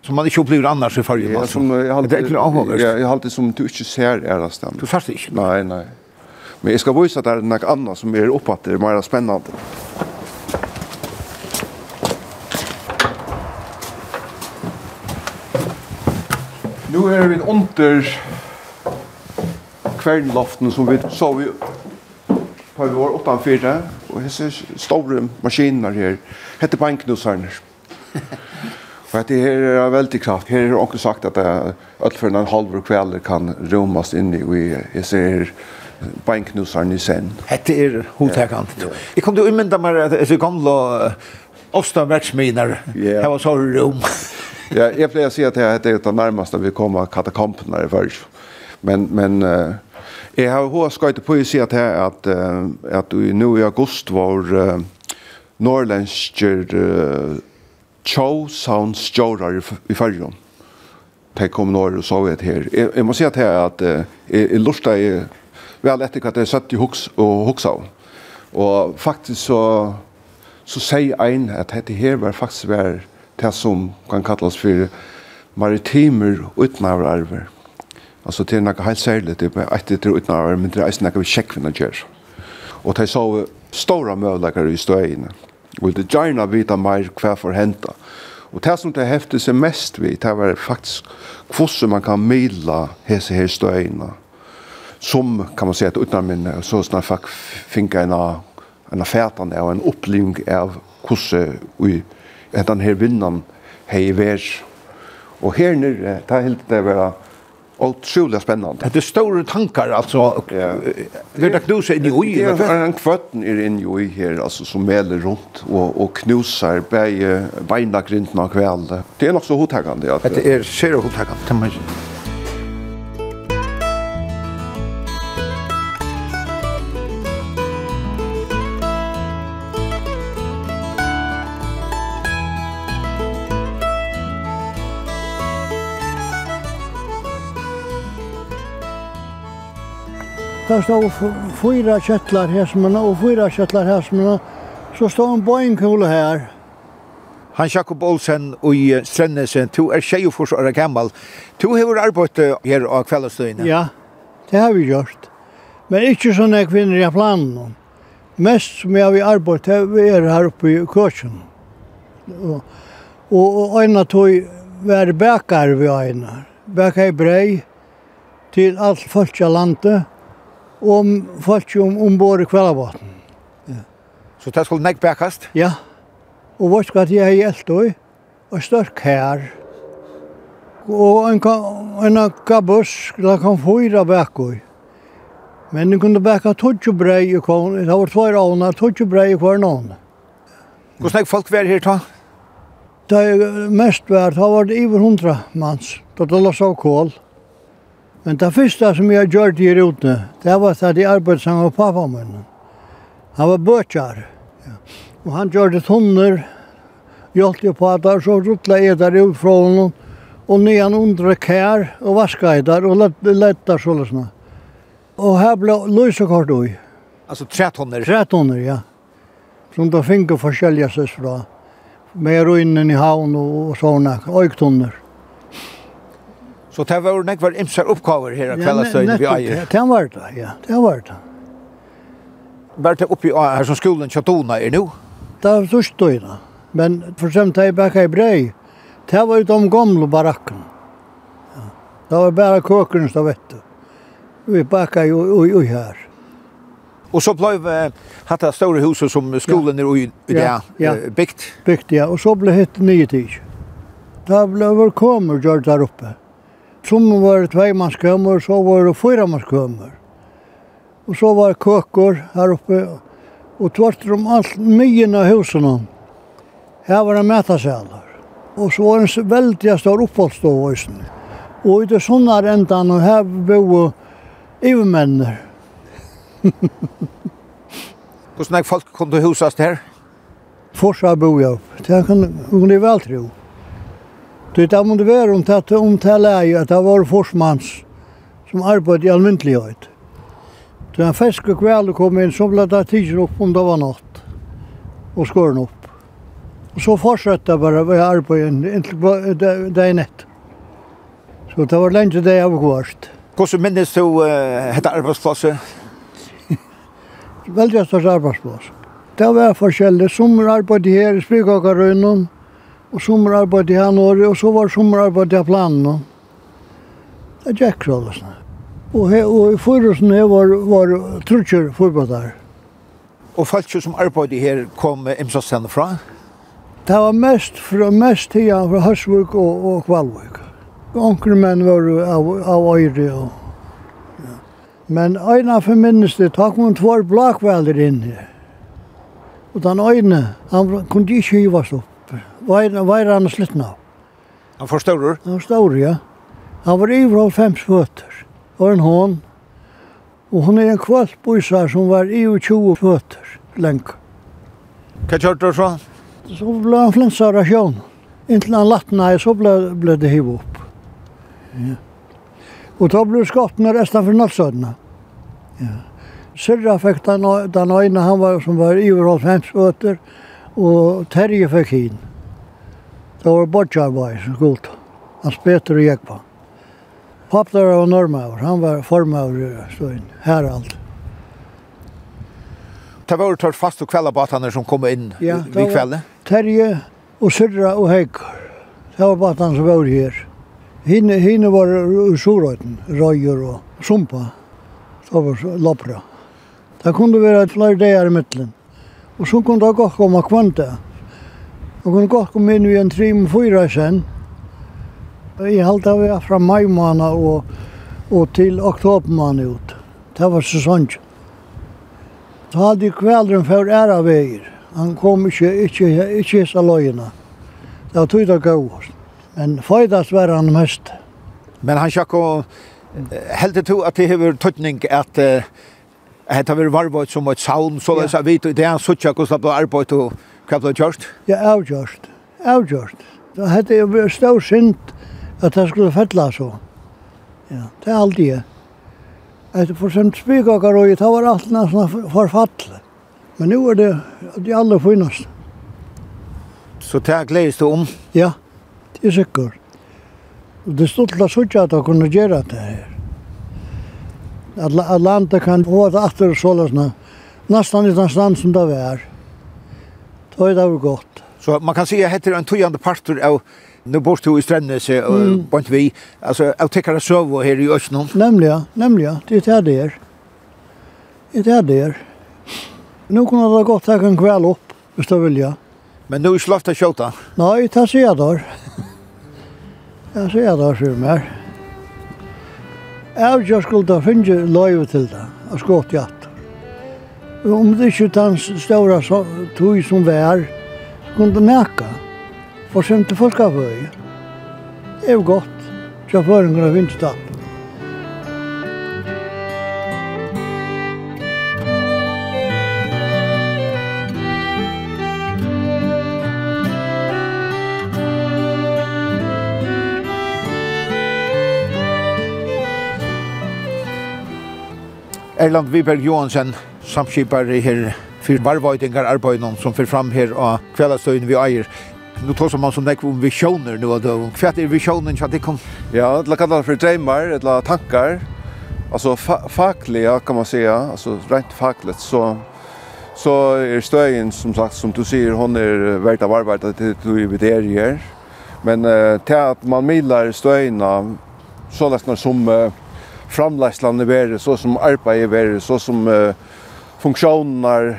Speaker 4: som man ikke opplever annars i fargen.
Speaker 3: Ja, som jeg alltid,
Speaker 4: det er ikke avhållande.
Speaker 3: Ja, jeg har alltid som du ikke ser er det stämmer.
Speaker 4: Du förstår ikke?
Speaker 3: Nei, nei. Men jeg skal vise at det er noe annet som er uppe att det er mer spennende. Nu er vi under kvernloften som vi så vi på vår var utanför det. Och ser store maskiner her. Hette banknussarna. For at det här är veldig kraft. Her er också sagt att öll en halv kväll kan romas inn i jag ser bänknusaren i sen.
Speaker 4: Hette er hotekant. Ja. Jag kom då imenta mig att det gamla Osta världsminar.
Speaker 3: Yeah.
Speaker 4: Her var så rum. [laughs]
Speaker 3: ja, jag pleier å si at det er det nærmeste vi kommer katakompene i først. Men, men uh, jeg har hva skøyte på å si at, her, at, uh, at nu i august var uh, norrlensker uh, tjå sounds stjårar i fyrjon. De kom norr og så sovjet her. Jeg, jeg må si at jeg, at jeg, jeg lurte jeg vel etter at jeg satt i hooks og hooksa. Og faktisk så så sier ein at dette her var faktisk var det som kan kallas for maritimer utnavararver. Altså det er noe helt særlig, det er etter til utnavararver, men det er eisen noe vi sjekkvinner gjør. Og de så stora møvleggere i støyene. Og det gjerne vita mer hva for henta. Og det som det hefte seg mest vid, det var faktisk hvordan man kan mila hese her støyene. Som, kan man si, at utan min, så sånn at jeg fikk en av en fætene og en oppleving av hvordan vi, den her vinnan hei vær. Og her nere, det er helt det var och troligt spennende.
Speaker 4: Det er store tankar altså.
Speaker 3: Ja.
Speaker 4: Det er knusar inn i ui.
Speaker 3: Det er en kvøtten er inn i ui her, altså, som mäler runt og och knusar bäj beinagrindarna kväll. Det er nok så hotagande att.
Speaker 4: Det är sjukt. Det
Speaker 2: stod fyra kettlar häsmena og fyra kettlar häsmena. Så stod en boinkula här.
Speaker 4: Han Jakob Olsen i Strennesen, du er 24 år gammal. Du har arbeidt her av kveldstøyene.
Speaker 2: Ja, det har vi gjort. Men ikke sånne kvinner i planen. Mest som jeg har arbeidt, vi er her oppe i køkken. Og, og, og øyne tog være bækere vi øyne. Bækere i brei til alt folk i landet om folk om ombord i kvellabaten. Ja.
Speaker 4: Så det skulle nekk bekast?
Speaker 2: Ja. Og vart skal jeg i Eltøy, og størk her. Og en, en gabbus, la kan fyra bækøy. Men den kunne bæka tøtje brei i kvarn, det var tvær avna, tøtje brei i kvarn avna.
Speaker 4: Hvordan er folk vær her ta?
Speaker 2: Det mest vært, det var det iver hundra mans, da det la seg kål. Ja. Men det første som jeg gjør det her ute, det var at jeg arbeidet sammen med pappa min. Han var bøtjar. Ja. Og han gjør det tunner, hjelpte jeg på at der, så ruttla jeg der ut fra honom, og nyan undre kær, og vaska jeg der, og lett letta så løsna. Og her ble lysekort ui.
Speaker 4: Altså trettonner?
Speaker 2: Trettonner, ja. Som da finner forskjellige søs fra. Med ruinen i havn og, og sånne, øyktonner.
Speaker 4: Så det var nok var imsar her här kvällastøyne vi eier.
Speaker 2: Det var det, ja. Det var det.
Speaker 4: Var det uppe her som skolan Chatona är nu?
Speaker 2: Det var så stöjna. Men for eksempel tar jag bakka i brei. Det var de gamla barakken. Ja. Det var bare köken som vet du. Vi bakka ju oj oj här.
Speaker 4: Och så blev uh, hatta stora huset som skolan er i där byggt.
Speaker 2: Byggt ja och så blev det nytt. Där blev kommer gjort där uppe. Som var tveimannskömmor, så var det fyramannskömmor. Och så var det køkker här uppe. Och tvart om allt myen av husen. Här var det mätasälar. Och så var det en veldig stor oppholdsståvøysen. i snö. Och i det sådana räntan och här bor övermänner.
Speaker 4: Hvordan er folk kom till husast här?
Speaker 2: Forsa bor jag. Det kan ni väl tro. Det där måste vara om att om tala ju att det var forsmans som arbetade i allmänlighet. Det en fisk och kväll kom in så blev det tidsen upp om det var natt. Och skörn upp. Och så fortsatte bara vi arbetade det är nett. Så det var länge det jag var kvart.
Speaker 4: Hvordan minnes du uh, dette arbeidsplasset?
Speaker 2: Veldig størst arbeidsplass. Det var forskjellig. Sommer arbeidde her i Spikakarøynen, Og sommerarbeid i januari, og så var sommerarbeid i planen. Det gikk så alle sånn. Og, he, og i forhusen her var, var trutjer forberedere.
Speaker 4: Og folk som arbeid her kom imsastene fra?
Speaker 2: Det var mest fra mest tida fra Høsvuk og, og Kvalvuk. Onkre menn var av, av øyre og ja. Men øyna for minnes det, takk man tvær blakvelder inn her. Og den øyne, han kunne ikke hivast opp var han sluttna.
Speaker 4: Han var stor?
Speaker 2: Han var stor, ja. Han var iver av fem fötter. Var en hån. Og hon er en kvalpbysar som var i og 20 fötter lenk.
Speaker 4: Hva kjørte du så?
Speaker 2: Så ble han flensa rasjon. Inntil han lattna i, så ble, ble det hiv opp. Ja. Og da ble skatten resten for nattsødene. Ja. Syrra fikk den, den øyne han var, som var i og 5 fötter. Og Terje fikk hinn. Det var bortjarbeid som skuld. Han speter og gikk på. Pappar var normaur, han var formaur i støyen, herald.
Speaker 4: Det var tørt fast og kvellabatene som kom inn
Speaker 2: ja,
Speaker 4: i kveldet?
Speaker 2: Terje og Syrra og Heikar. Det var batene som var her. Hine, hine var i Sorøyden, Røyer og Sumpa. Det var Lopra. Det kunne være flere dager i midtelen. Og så kunne det godt komme kvante kunne godt komme inn i en trim fyra sen. Jeg halte av fra mai måned og, og til oktober måned ut. Det var sesong. Så hadde jeg kveldren for æra veier. Han kom ikke, ikke, ikke så løyene. Det var tøyda gøyest. Men føydast var han mest.
Speaker 4: Men han sjakk og heldig to at det hever tøtning at uh, det har vært varvått som et saun, så det er vidt, det er han suttjak og slapp og arbeid og Hva ble kjørst?
Speaker 2: Ja, avgjørst. Avgjørst. Det hadde jo vært stor synd at det skulle fettla så. Ja, det er alltid jeg. Etter for som spikakar og det var alt nesten forfattelig. Men nå er det de aller fineste.
Speaker 4: Så det er gledes du om?
Speaker 2: Ja, det er sikkert. Og det stod til å sitte at jeg kunne gjøre det her. At landet kan få det etter sånn, nesten i den stand som det var. Og det var godt.
Speaker 4: Så man kan si at det er en tojande parter av nu bor du i Strennes og mm. bort vi. Alltså jag tycker det så här
Speaker 2: i ja. Nemlig, ja. Det er det där. Det er det där. Nu kunne det gått att en kveld opp, hvis du vil, ja.
Speaker 4: Men nu är slaft att kjøta?
Speaker 2: Nei, det ser jeg der. Jag ser jeg där så mer. Jeg Jag skulle ta finna löjv till det. Jag skått jatt. Om det ikke den større tog som vær, kunne det nækka. For som til folk av høy. Det er jo godt. Jeg fører kunne finne stapp.
Speaker 4: Erland Wiberg Johansen, samskipare her for varvøytingar arbeidene som fyrir fram her og kveldstøyen vi eier. Nu tar man som nekv om visioner nu, og hva er visionen til at det kom?
Speaker 3: Ja, det kan være for dreimar, eller tankar, altså fa fakliga kan man säga, alltså rent fakligt så så är stöjen som sagt som du säger hon är värt av arbete till du vidare men eh, till att man millar stöjna så läsnar som uh, framläslan är så som arbetet är så som uh, funktioner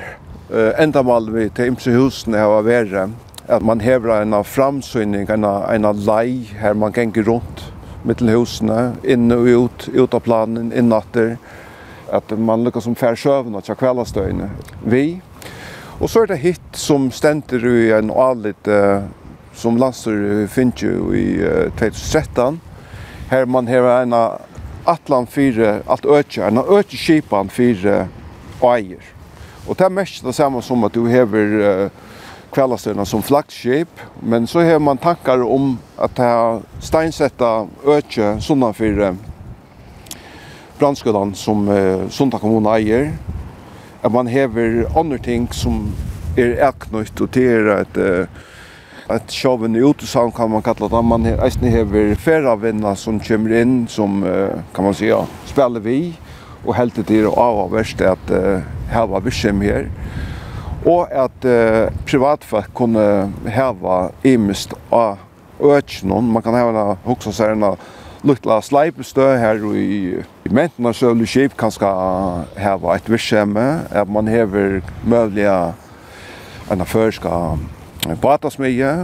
Speaker 3: eh ändamål vi till imse husen har varit at man hävrar en framsynning, en en lei her man gänger runt mittel husene inn og ut ut av planen inn natter at man lyckas som färsövna och kvällastøyne. Vi och så er det hit som stenter i en alit eh, som lanser finnju i eh, 2013 her man har en Atlan 4 allt ökar en ökar skipan 4 eier. Og det er mest det samme som at du hever uh, kveldastøyna som flaggskip, men så hever man tankar om at det er steinsetta økje sånne for brandskolan som uh, Sunda kommune eier, at man hever andre ting som er ekknøyt og til er et uh, at sjoven i kan man kalla det. Man eisen hever færa vinnar som kommer inn, som kan man säga, spelar vi og helt til det er avhverst at uh, hava virksom her. Og at uh, privatfolk kunne hava imist av økjennom. Man kan hava hoksa seg en luktla sleipestø her i, i menten av søvlig Kip kan skal hava et virksomme. At man hever møvliga enn før skal bata smye.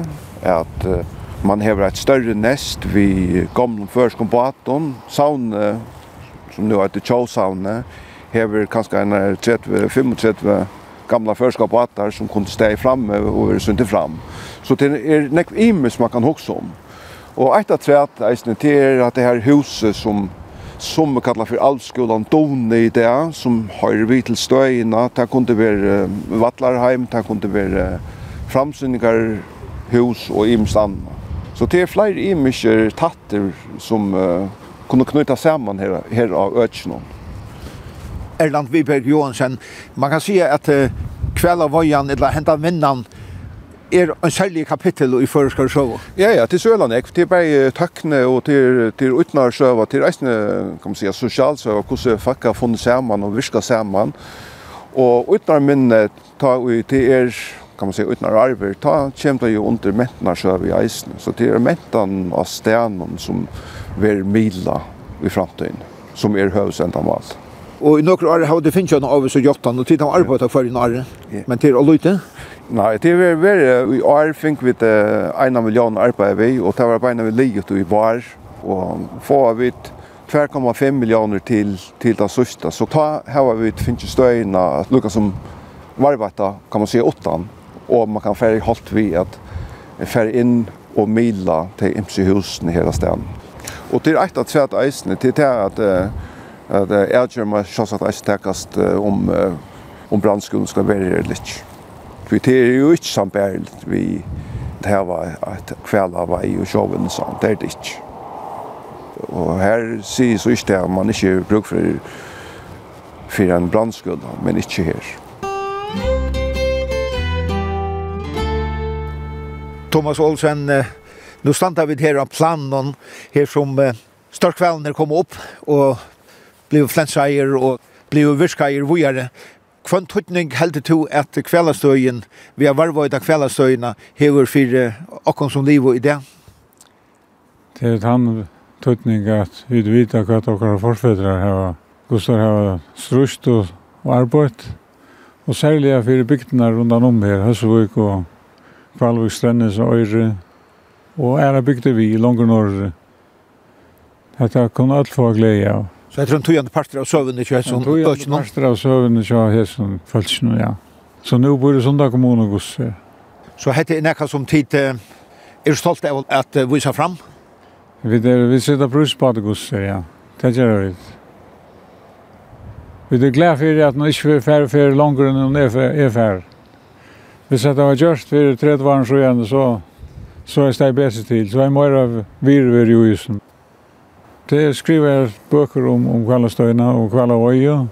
Speaker 3: At uh, man hever et større nest vi gamle førskom baton. Saune som nu heter Chowsavne, hever kanskje en 35 gamla förskap och attar som kunde stå fram och är sunt fram. Så det är näck som man kan huxa om. Och ett av träet är det att det här huset som som vi kallar för Alvskolan Doni i det, som har vi till stöjna det kunne være Vattlarheim, det kunne være framsynningar, hus og imstanna. Så det är fler imisker tatter som uh, kunne knyta samman här, här av Ötsjnån.
Speaker 4: Erland Viberg Johansen, man kan säga att uh, kväll av vojan eller hända vinnan er en særlig kapittel i føreskar Sjøv.
Speaker 3: Ja, ja, til Sørland, jeg, til bare takkene og til, til utnar sjøva, til reisende, kan man si, sosial Sjøv, hvordan folk har funnet sammen og virket sammen. Og utnar minne, ta vi til er, kan man si, utnar Arver, ta kommer det jo under mentnar sjøva i eisen. Så til er mentan av stenen som, ver mila i framtiden, som er høvsendamal.
Speaker 4: Og i nokre år har det finnes jo noe av så jottan, og tid har arbeidet for i år, men til å lytte?
Speaker 3: Nei, det vi veldig, i år fikk vi en million arbeid vi, og det var beina vi livet i var, og få vi 2,5 millioner til, til det sørste, så ta har vi finnes støyene, lukket som varvata, kan man si, åttan, og man kan færre holdt vi at færre inn og mila til imse husene hele stedet. Og til eit av tvært eisene, til det er at at Ergjør må sjåsat eis tekast om om brandskolen skal være her litt. For det er jo ikke sambærlig vi det her var et kveld av vei og sjåven og sånt, det er det ikke. Og her sier så ikke det at man ikke bruk for for en brandskuld, men ikke her.
Speaker 4: Thomas Olsen, Nu stannar vi her av planen her som eh, størkvelden kom opp og blev flenseier og blev virskeier vujere. Kvann tøtning heldig to at kveldastøyen, vi har varvøyt av kveldastøyene, hever for okkom som liv og idé?
Speaker 5: det? Er han tøtning at vi vet hva dere forfedre har, hvordan har strust og, og arbeid, og særlig for bygdene rundt om her, Høsvøk og Kvalvøk, Strennes og Øyre, og er bygde vi i langer norr. Dette kunne alt få glede av.
Speaker 4: Så jeg tror en tøyende parter av søvende ikke
Speaker 5: hesson? En tøyende parter av søvende ikke hesson, følelsen, ja. Så nå bor det sånn kommune hos.
Speaker 4: Så hette er nekka som tid, er du stolt av at vi sa fram?
Speaker 5: Vi, er, vi sitter brus på det hos, ja. Det gjør vi. Vi er glad for at nå ikke vi er ferdig for langere enn er ferdig. Hvis det var gjørst for 30 år siden, så så er det bedre til. Så jeg må være virver i husen. Det skriver jeg bøker om, om kvalastøyene og kvalastøyene.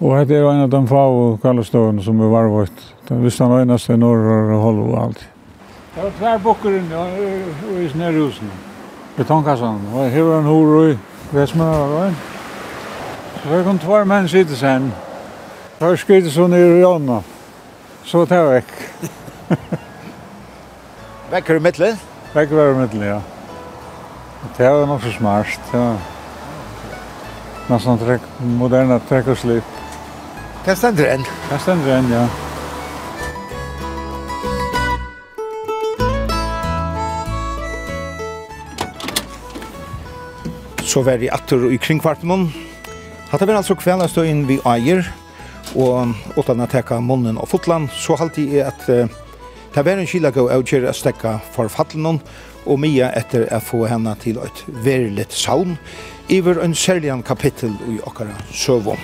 Speaker 5: Og hette er en av de få kvalastøyene som er varvått. Det visste han øyneste i norr og holde og alt. Det var tvær bøker inn i Snerhusen. husen. Og her var en hore i Vesmøren. Så kom tvær menn sitte sen. Så skrytte så nere i ånda. Så tar jeg vekk. [laughs]
Speaker 4: Vekker i middelen?
Speaker 5: Vekker i middelen, ja. Det er nok så smart, ja. Nesten trekk, moderne trekk
Speaker 4: og slip. Det stender enn.
Speaker 5: Det stender enn, ja.
Speaker 4: Så var jeg atter i kringkvarten. Hatta var altså kvelden stå inn vi eier, og åttan at teka munnen og fotland, så halte jeg at uh, Det var en kila gå av kjera stekka for fattelen og mia etter å få henne til et verilet saun iver en særlig kapittel i okkara søvån.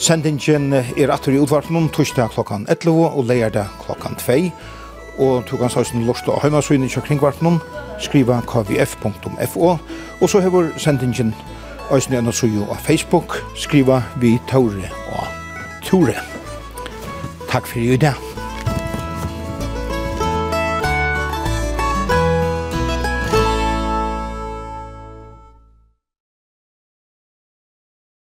Speaker 4: Sendingen er atter i utvartenen torsdag klokkan 11 og leierdag klokkan 2 og du kan sausen lort og heimasøyne i kringvartenen skriva kvf.fo og så hever sendingen Øysene enn og av Facebook skriva vi Tore og Tore. Takk for i dag.